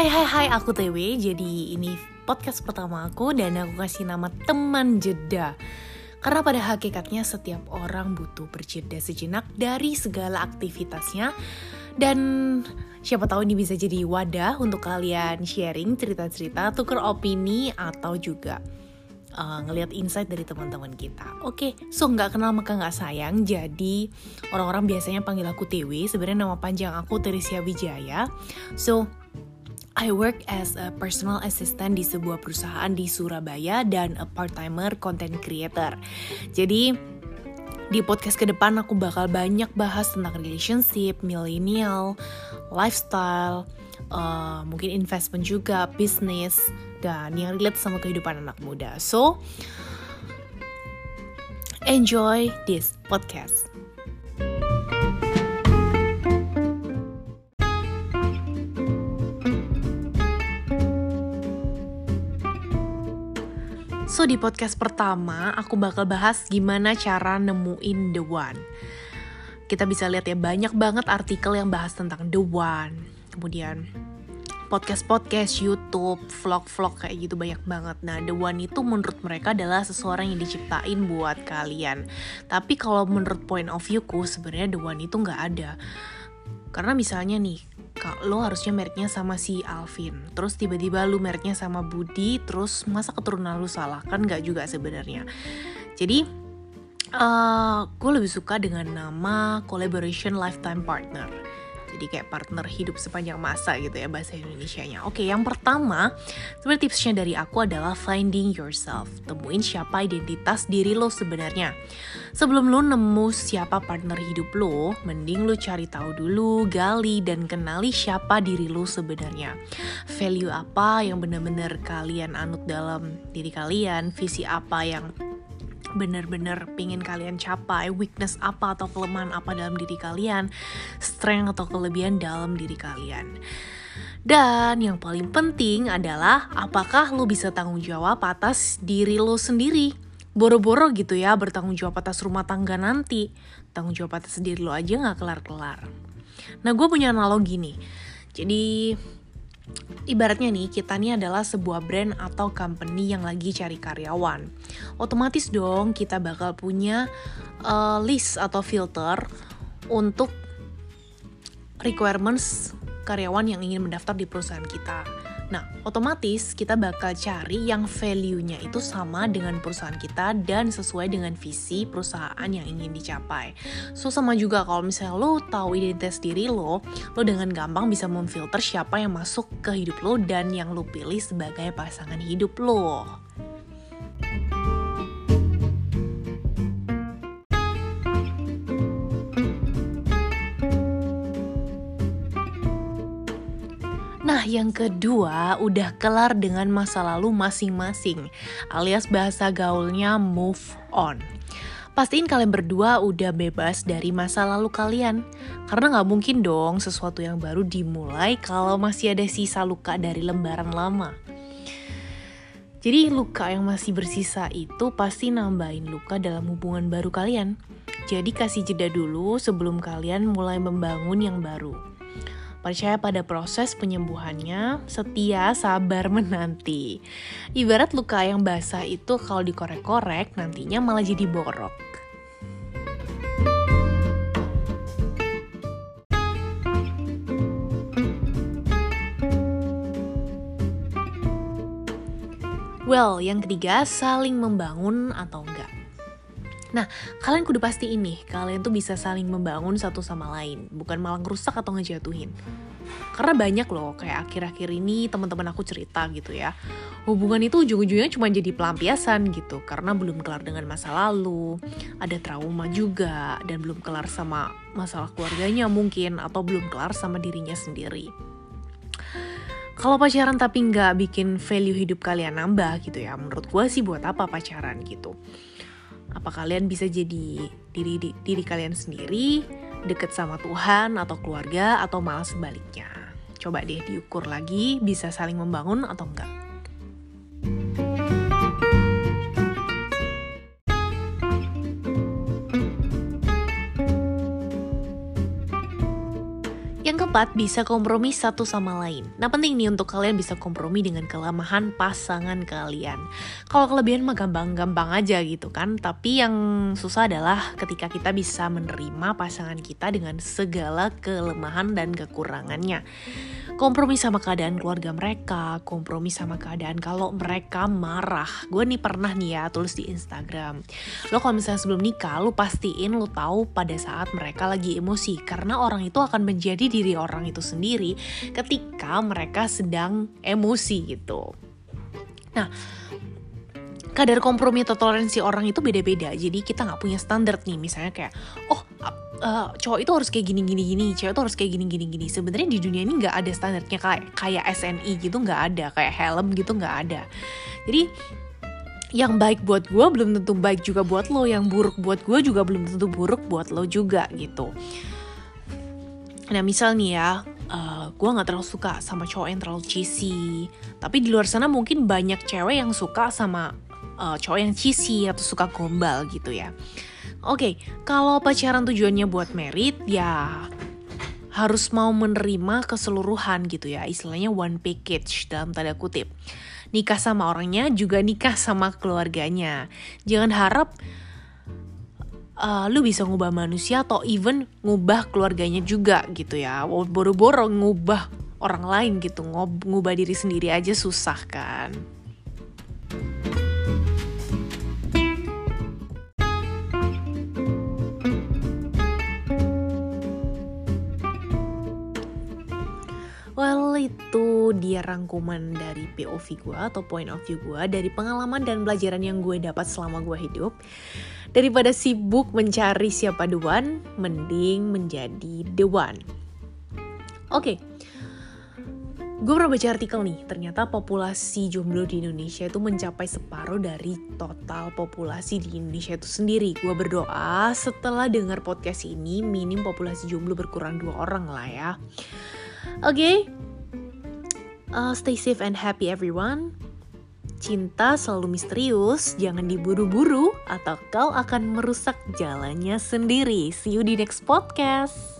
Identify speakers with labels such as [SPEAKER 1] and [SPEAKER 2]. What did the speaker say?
[SPEAKER 1] Hai hai hai aku TW Jadi ini podcast pertama aku Dan aku kasih nama teman jeda Karena pada hakikatnya setiap orang butuh berjeda sejenak Dari segala aktivitasnya Dan siapa tahu ini bisa jadi wadah Untuk kalian sharing cerita-cerita Tuker opini atau juga uh, ngelihat insight dari teman-teman kita. Oke, okay, so nggak kenal maka nggak sayang. Jadi orang-orang biasanya panggil aku TW. Sebenarnya nama panjang aku Teresia Wijaya. So I work as a personal assistant di sebuah perusahaan di Surabaya dan a part-timer content creator. Jadi di podcast ke depan aku bakal banyak bahas tentang relationship, millennial, lifestyle, uh, mungkin investment juga, bisnis, dan yang relate sama kehidupan anak muda. So, enjoy this podcast. So di podcast pertama aku bakal bahas gimana cara nemuin the one. Kita bisa lihat ya banyak banget artikel yang bahas tentang the one. Kemudian podcast-podcast, YouTube, vlog-vlog kayak gitu banyak banget. Nah, the one itu menurut mereka adalah seseorang yang diciptain buat kalian. Tapi kalau menurut point of viewku sebenarnya the one itu nggak ada. Karena misalnya nih, lo harusnya mereknya sama si Alvin terus tiba-tiba lu mereknya sama Budi terus masa keturunan lu salah kan nggak juga sebenarnya jadi uh, eh, gue lebih suka dengan nama collaboration lifetime partner jadi kayak partner hidup sepanjang masa gitu ya bahasa Indonesia-nya. Oke, yang pertama, sebenarnya tipsnya dari aku adalah finding yourself. Temuin siapa identitas diri lo sebenarnya. Sebelum lo nemu siapa partner hidup lo, mending lo cari tahu dulu, gali dan kenali siapa diri lo sebenarnya. Value apa yang benar-benar kalian anut dalam diri kalian, visi apa yang bener-bener pingin kalian capai, weakness apa atau kelemahan apa dalam diri kalian, strength atau kelebihan dalam diri kalian. Dan yang paling penting adalah apakah lo bisa tanggung jawab atas diri lo sendiri. Boro-boro gitu ya bertanggung jawab atas rumah tangga nanti. Tanggung jawab atas diri lo aja gak kelar-kelar. Nah gue punya analogi nih. Jadi Ibaratnya nih, kita nih adalah sebuah brand atau company yang lagi cari karyawan. Otomatis dong kita bakal punya uh, list atau filter untuk requirements karyawan yang ingin mendaftar di perusahaan kita. Nah, otomatis kita bakal cari yang value-nya itu sama dengan perusahaan kita dan sesuai dengan visi perusahaan yang ingin dicapai. So, sama juga kalau misalnya lo tahu identitas diri lo, lo dengan gampang bisa memfilter siapa yang masuk ke hidup lo dan yang lo pilih sebagai pasangan hidup lo. Nah, yang kedua udah kelar dengan masa lalu masing-masing, alias bahasa gaulnya move on. Pastiin kalian berdua udah bebas dari masa lalu kalian, karena nggak mungkin dong sesuatu yang baru dimulai kalau masih ada sisa luka dari lembaran lama. Jadi luka yang masih bersisa itu pasti nambahin luka dalam hubungan baru kalian. Jadi kasih jeda dulu sebelum kalian mulai membangun yang baru percaya pada proses penyembuhannya, setia, sabar menanti. Ibarat luka yang basah itu kalau dikorek-korek nantinya malah jadi borok. Well, yang ketiga, saling membangun atau. Nah, kalian kudu pasti ini, kalian tuh bisa saling membangun satu sama lain, bukan malah ngerusak atau ngejatuhin. Karena banyak loh, kayak akhir-akhir ini teman-teman aku cerita gitu ya. Hubungan itu ujung-ujungnya cuma jadi pelampiasan gitu, karena belum kelar dengan masa lalu, ada trauma juga, dan belum kelar sama masalah keluarganya mungkin, atau belum kelar sama dirinya sendiri. Kalau pacaran tapi nggak bikin value hidup kalian nambah gitu ya, menurut gue sih buat apa pacaran gitu apa kalian bisa jadi diri diri kalian sendiri, deket sama Tuhan atau keluarga atau malah sebaliknya. Coba deh diukur lagi bisa saling membangun atau enggak. Yang keempat, bisa kompromi satu sama lain. Nah penting nih untuk kalian bisa kompromi dengan kelemahan pasangan kalian. Kalau kelebihan mah gampang-gampang aja gitu kan. Tapi yang susah adalah ketika kita bisa menerima pasangan kita dengan segala kelemahan dan kekurangannya kompromi sama keadaan keluarga mereka, kompromi sama keadaan kalau mereka marah. Gue nih pernah nih ya tulis di Instagram. Lo kalau misalnya sebelum nikah, lo pastiin lo tahu pada saat mereka lagi emosi. Karena orang itu akan menjadi diri orang itu sendiri ketika mereka sedang emosi gitu. Nah, kadar kompromi atau toleransi orang itu beda-beda. Jadi kita nggak punya standar nih. Misalnya kayak, oh uh, cowok itu harus kayak gini gini gini cewek itu harus kayak gini gini gini sebenarnya di dunia ini nggak ada standarnya kayak kayak SNI gitu nggak ada kayak helm gitu nggak ada jadi yang baik buat gue belum tentu baik juga buat lo yang buruk buat gue juga belum tentu buruk buat lo juga gitu nah misal nih ya uh, eh, gue nggak terlalu suka sama cowok yang terlalu cheesy tapi di luar sana mungkin banyak cewek yang suka sama uh, cowok yang cheesy atau suka gombal gitu ya Oke, okay, kalau pacaran tujuannya buat merit, ya harus mau menerima keseluruhan gitu ya, istilahnya one package dalam tanda kutip. Nikah sama orangnya juga nikah sama keluarganya. Jangan harap uh, lu bisa ngubah manusia atau even ngubah keluarganya juga gitu ya. Boro-boro ngubah orang lain gitu, ngubah diri sendiri aja susah kan. Rangkuman dari POV gue atau point of view gue dari pengalaman dan pelajaran yang gue dapat selama gue hidup. Daripada sibuk mencari siapa the one, mending menjadi the one. Oke, okay. gue pernah baca artikel nih, ternyata populasi jomblo di Indonesia itu mencapai separuh dari total populasi di Indonesia itu sendiri. Gue berdoa setelah dengar podcast ini, minim populasi jomblo berkurang dua orang lah ya. Oke, okay? Uh, stay safe and happy everyone. Cinta selalu misterius, jangan diburu-buru atau kau akan merusak jalannya sendiri. See you di next podcast.